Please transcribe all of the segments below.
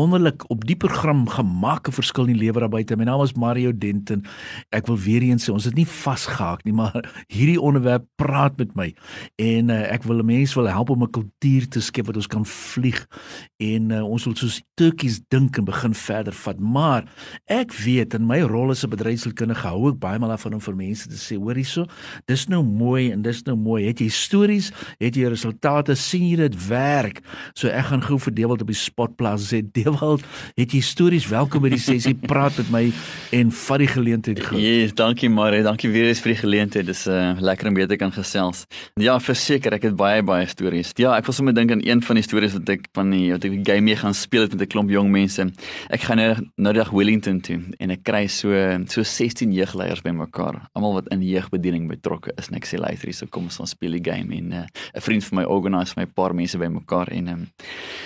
Wonderlik op die program gemaak 'n verskil in die lewe daar buite. My naam is Mario Denton. Ek wil weer eens sê ons het nie vasgehaak nie, maar hierdie onderwerp praat met my. En uh, ek wil mense wil help om 'n kultuur te skep wat ons kan vlieg en uh, ons wil soos turkies dink en begin verder vat. Maar ek weet in my rol as 'n bedryfskundige hou ek baie maal af van om vir mense te sê, hoor hierso, dis nou mooi en dis nou mooi. Het jy stories? Het jy resultate? sien jy dit werk? So ek gaan gou vir Dewald op die spotplaas sê Dewald, het jy stories? Welkom by die sessie. Praat met my en vat die geleentheid goed. Yes, dankie Marie. Dankie weer eens vir die geleentheid. Dis uh, lekker om weer te kan gesels. Ja, verseker, ek het baie baie stories. Ja, ek wil sommer dink aan een van die stories wat ek van die wat ek die game mee gaan speel met 'n klomp jong mense. Ek gaan nou na die Wellington toe en ek kry so so 16 jeugleiers bymekaar. Almal wat in jeugbediening betrokke is. En ek sê luister, hier so kom ons gaan speel die game en eh, 'n uh, vriend van my organise my paar mense bymekaar en um,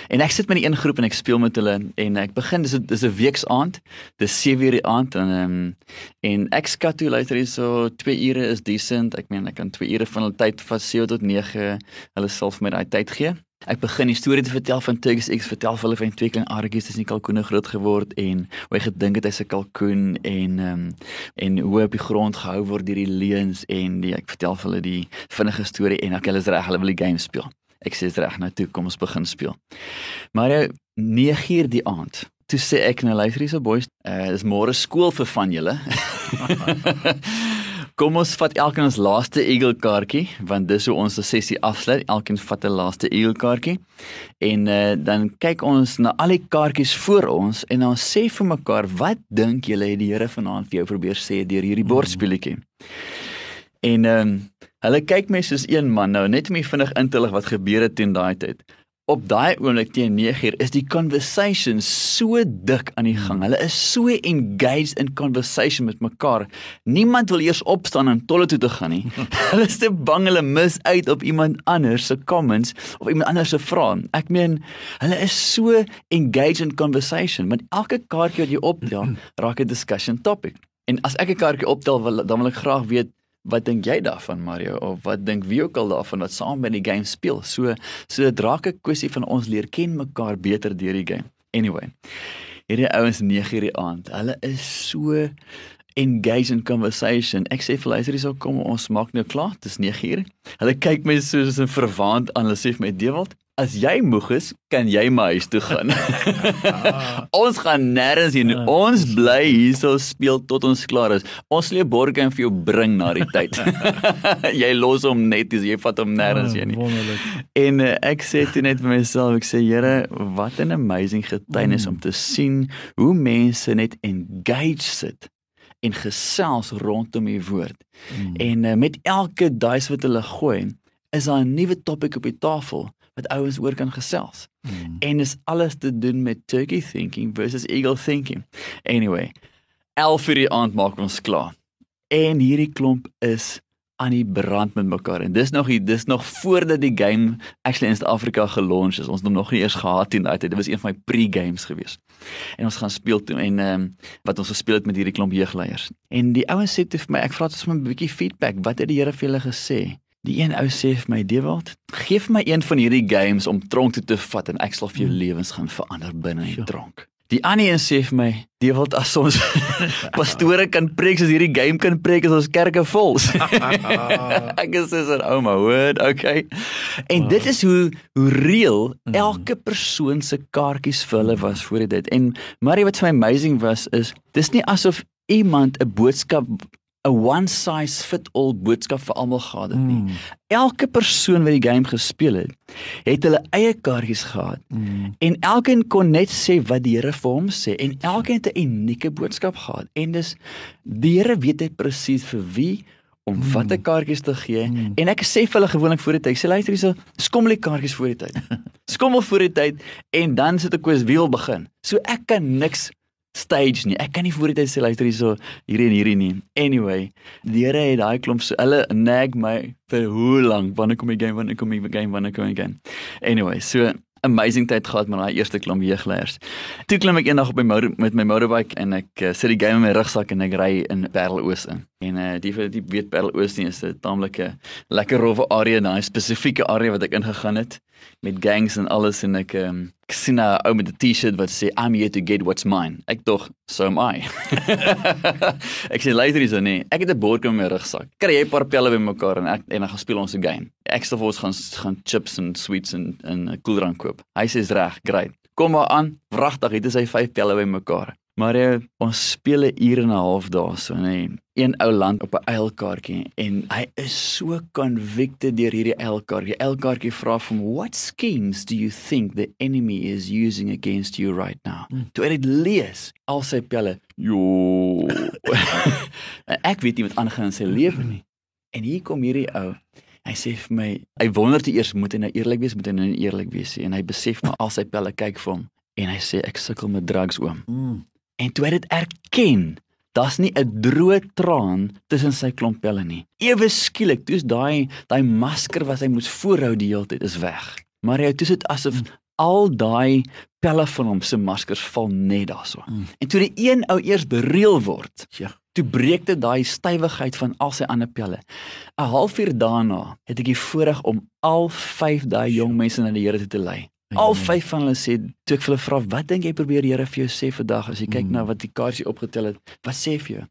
en ek sit met die een groep en ek speel met hulle en ek begin dis dis 'n week se aand. Dis 7 uur die aand en um, en ek skat toe luister hier so 2 ure is decent. Ek meen ek kan 2 ure van hulle tyd van 7 tot 9 hulle sal vir my daai tyd gee. Ek begin die storie te vertel van Turkish X vertel hulle van twee klein aardies wat in kalkoene groot geword en hoe hy gedink het hy's 'n kalkoen en ehm um, en hoe op die grond gehou word deur die leuns en die, ek vertel hulle die vinnige storie en ek hulle is reg hulle wil die game speel. Ek sê dit reg nou toe, kom ons begin speel. Jy 9uur die aand. Toe sê ek nou luister hierse boys, uh, dis môre skool vir van julle. kom ons vat elkeen ons laaste eagle kaartjie want dis hoe ons die sessie afsluit. Elkeen vat 'n laaste eagle kaartjie. En uh, dan kyk ons na al die kaartjies voor ons en dan sê vir mekaar, "Wat dink julle het die Here vanaand vir jou probeer sê deur hierdie bordspeletjie?" En ehm um, Hulle kyk my soos een man nou net om vinnig in te lig wat gebeur het teen daai tyd. Op daai oomblik teen 9uur is die conversation so dik aan die gang. Hulle is so engaged in conversation met mekaar. Niemand wil eers opstaan en tolle toe te gaan nie. hulle is te bang hulle mis uit op iemand anders se comments of iemand anders se vrae. Ek meen, hulle is so engaged in conversation, want elke kaartjie wat jy optel, raak 'n discussion topic. En as ek 'n kaartjie optel, dan wil ek graag weet Wat dink jy daarvan Mario of wat dink wie ook al daarvan wat saam met die game speel? So so dit raak 'n kwessie van ons leer ken mekaar beter deur die game. Anyway. Hierdie ouens 9:00 die aand. Hulle is so engaged in conversation. Ek sê vir hulle, "Hierso kom ons maak nou klaar. Dit is 9:00." Hulle kyk my soos 'n verwaand aan. Hulle sê vir my, "Dewald, As jy moeg is, kan jy my huis toe gaan. ons gaan nêrens heen. Ons bly hierso speel tot ons klaar is. Ons sal 'n borgie vir jou bring na die tyd. jy los hom net, jy vat hom nêrens heen nie. En uh, ek sê toe net vir myself, ek sê Here, wat 'n amazing getuienis mm. om te sien hoe mense net engaged sit en gesels rondom die woord. Mm. En uh, met elke dice wat hulle gooi, is daar 'n nuwe topik op die tafel wat ouens oor kan gesels. Mm. En is alles te doen met turkey thinking versus eagle thinking. Anyway, 11 uur die aand maak ons klaar. En hierdie klomp is aan die brand met mekaar en dis nog dis nog voordat die game actually in Suid-Afrika gelons is. Ons het nog nie eers gehad teen daai tyd. Dit was een van my pre-games gewees. En ons gaan speel toe en ehm um, wat ons gespeel het met hierdie klomp jeugleiers. En die ouens sê toe vir my, ek vra dit sommer 'n bietjie feedback. Wat het die Here vir julle gesê? Die een ou sê vir my, "Dewald, gee vir my een van hierdie games om tronk toe te vat en ek sal vir jou hmm. lewens gaan verander binne in tronk." Die ander een sê vir my, "Dewald, as ons pastore kan preek soos hierdie game kan preek as ons kerke vol." ek is soos 'n ouma, hoor, okay. En wow. dit is hoe hoe reël hmm. elke persoon se kaartjies vir hulle was voor dit. En maar wat vir my amazing was is, dis nie asof iemand 'n boodskap 'n one size fit all boodskap vir almal gehad het nie. Mm. Elke persoon wat die game gespeel het, het hulle eie kaartjies gehad. Mm. En elkeen kon net sê wat die Here vir hom sê en elkeen het 'n unieke boodskap gehad. En dis die Here weet dit presies vir wie om mm. watter kaartjies te gee mm. en ek sê vir hulle gewoonlik voor die tyd sê luister hierso skommel die kaartjies voor die tyd skommel voor die tyd en dan sit ek koes wie wil begin so ek kan niks stage nie. Ek kan nie voor die tyd sê luister hierso hierdie en hierdie nie. Anyway, die Here het daai klomp so hulle nag my vir hoe lank wanneer kom die game wanneer kom die game wanneer kom die game. Anyway, so amazing tyd gehad met daai eerste klomp jeugleiers. Toe klim ek eendag op my motor met my motorbike en ek uh, sit die game in my rugsak en ek ry in Parelloos in. En uh, die die weet Parelloos nie is 'n taamlike lekker rowwe area, daai spesifieke area wat ek ingegaan het met gangs en alles en ek um, ek sien 'n ou met 'n T-shirt wat sê I'm here to get what's mine. Ek dog so am I. ek sê luister hierso nee, ek het 'n bord in my rugsak. Kry jy 'n paar pelle bymekaar en ek en dan gaan speel ons 'n game. Ek sê vir ons gaan gaan chips en sweets en 'n koeldrank koop. Hy sê is reg, great. Kom maar aan. Wragtig, het hy vyf pelle bymekaar. Maar jy, ons speel 'n uur en 'n half daarso, nê. Een ou land op 'n eilkaartjie en hy is so convicted deur hierdie eilkaartjie. Eilkaartjie vra vir hom, "What schemes do you think the enemy is using against you right now?" Hmm. Toe hy dit lees, al sy pelle, "Jo." ek weet nie wat aangaan in sy lewe nie. En hier kom hierdie ou Hy sê vir my, hy wonder te eers moet hy nou eerlik wees, moet hy nou eerlik wees en hy besef maar al sy pelle kyk vir hom en hy sê ek sukkel met drugs oom. Mm. En toe hy dit erken, daar's nie 'n droë traan tussen sy klomp pelle nie. Ewe skielik, toe's daai daai masker wat hy moes voorhou die hele tyd is weg. Maar hy toe sit asof al daai pelle van hom se maskers val net daarso. Mm. En toe die een ou eers bereël word, ja. Toe breek dit daai stywigheid van al sy ander pelle. 'n Halfuur daarna het ek die voorreg om al 5 daai jong mense na die Here toe te lei. Al vyf van hulle sê toe ek vir hulle vra wat dink jy probeer die Here vir jou sê vandag as jy kyk mm. na wat die kaartjie opgetel het? Wat sê vir jou?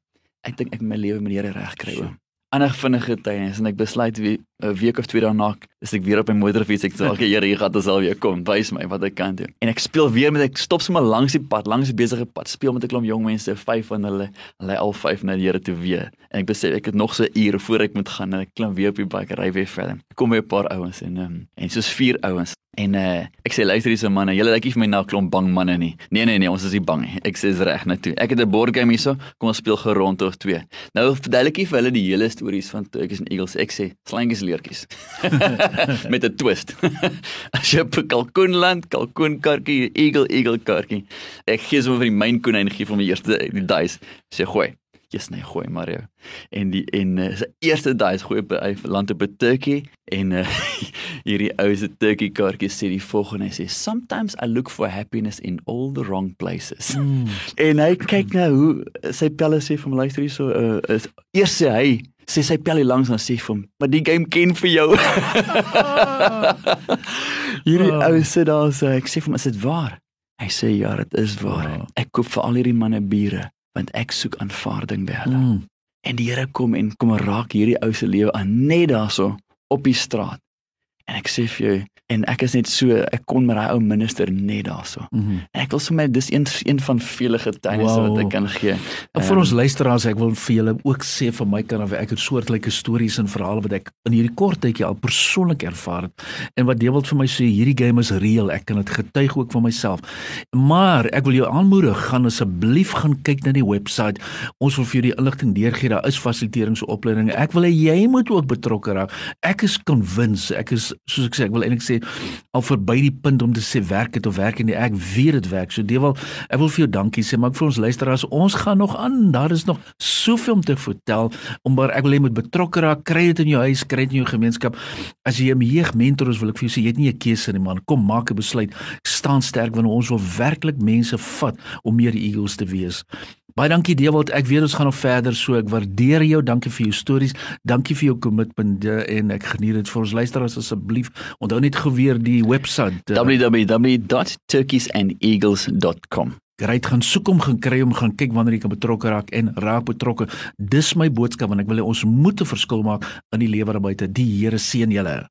Ek dink ek my lewe met die Here reg kry oom ander vinnige tye en ek besluit wie 'n week of twee daarna is ek weer op my motorfiets ek sê okay Here hier gaan dit al weer kom. Wys my wat ek kan doen. En ek speel weer met ek stop sommer langs die pad langs die besige pad speel met 'n klomp jong mense vyf van hulle hulle al vyf na die Here toe weer. En ek besef ek het nog so 'n uur voor ek moet gaan en ek klim weer op die bike ry weer verder kom weer 'n paar ouens en um, en soos vier ouens En uh, ek sê luister hierse manne, julle lyk nie vir my na 'n klomp bang manne nie. Nee nee nee, ons is nie bang nie. Ek sê dis reg net toe. Ek het 'n board game hierso, kom ons speel gerond of twee. Nou verduidelik ek vir hulle die hele stories van Turkish and Eagles. Ek sê slangies leertjies. Met 'n twist. As jy op kalkoenland, kalkoenkarkie, eagle eagle karkie. Ek gee sommer vir die myn konyn gee vir my eerste die dice. Sê gooi netjies net gooi Mario. En die en uh, sy eerste daai is gooi op hy land op 'n turkey en uh, hierdie ou se turkey kaartjie sê die volgende sê sometimes I look for happiness in all the wrong places. Mm. En hy kyk nou hoe sy pelle sê vir my luister hier so uh, is eers sê hy sê sy pelle langs dan sê vir hom maar die game ken vir jou. hierdie oh. ou sê daar so ek sê vir hom is dit waar? Hy sê ja, dit is waar. Oh. Ek koop vir al hierdie manne biere want ek soek aanvaarding by hulle. Mm. En die Here kom en kom raak hierdie ou se lewe aan net daarso op die straat. En ek sê vir jou en ek is net so ek kon met daai ou minister net daarso. Mm -hmm. Ek wil sommer dis een een van vele getuienisse wow. wat ek kan gee. En vir um, ons luisteraars ek wil vir julle ook sê van my kant af ek het soortgelyke stories en verhale wat ek in hierdie kort tydjie al persoonlik ervaar het. En wat Dewald vir my sê hierdie game is reëel. Ek kan dit getuig ook van myself. Maar ek wil jou aanmoedig gaan asseblief gaan kyk na die webwerf. Ons wil vir jou die inligting deurgee. Daar is fasiliteeringsopleidings. Ek wil hê jy moet ook betrokke raak. Ek is convinced. Ek is soos ek sê, ek wil eintlik sê al verby die punt om te sê werk dit of werk nie. Ek weet dit werk. So Dewal, ek wil vir jou dankie sê, maar ek vir ons luisteraars, ons gaan nog aan. Daar is nog soveel om te vertel. Om maar ek wil hê moet betrokke raak. Kry dit in jou huis, kry dit in jou gemeenskap. As jy 'n jeugmentor is, wil ek vir jou sê jy het nie 'n keuse nie, man. Kom maak 'n besluit. Staan sterk want ons wil werklik mense vat om meer eagles te wees. Baie dankie Dewald. Ek weet ons gaan nog verder so. Ek waardeer jou. Dankie vir jou stories. Dankie vir jou kommitment en ek geniet dit vir ons luisteraars asseblief. Onthou net geweer die webwerf uh, www.turkeysandeagles.com. Great gaan soek om gaan kry om gaan kyk wanneer jy kan betrokke raak en raak betrokke. Dis my boodskap want ek wil hê ons moet 'n verskil maak in die lewe daar buite. Die Here seën julle.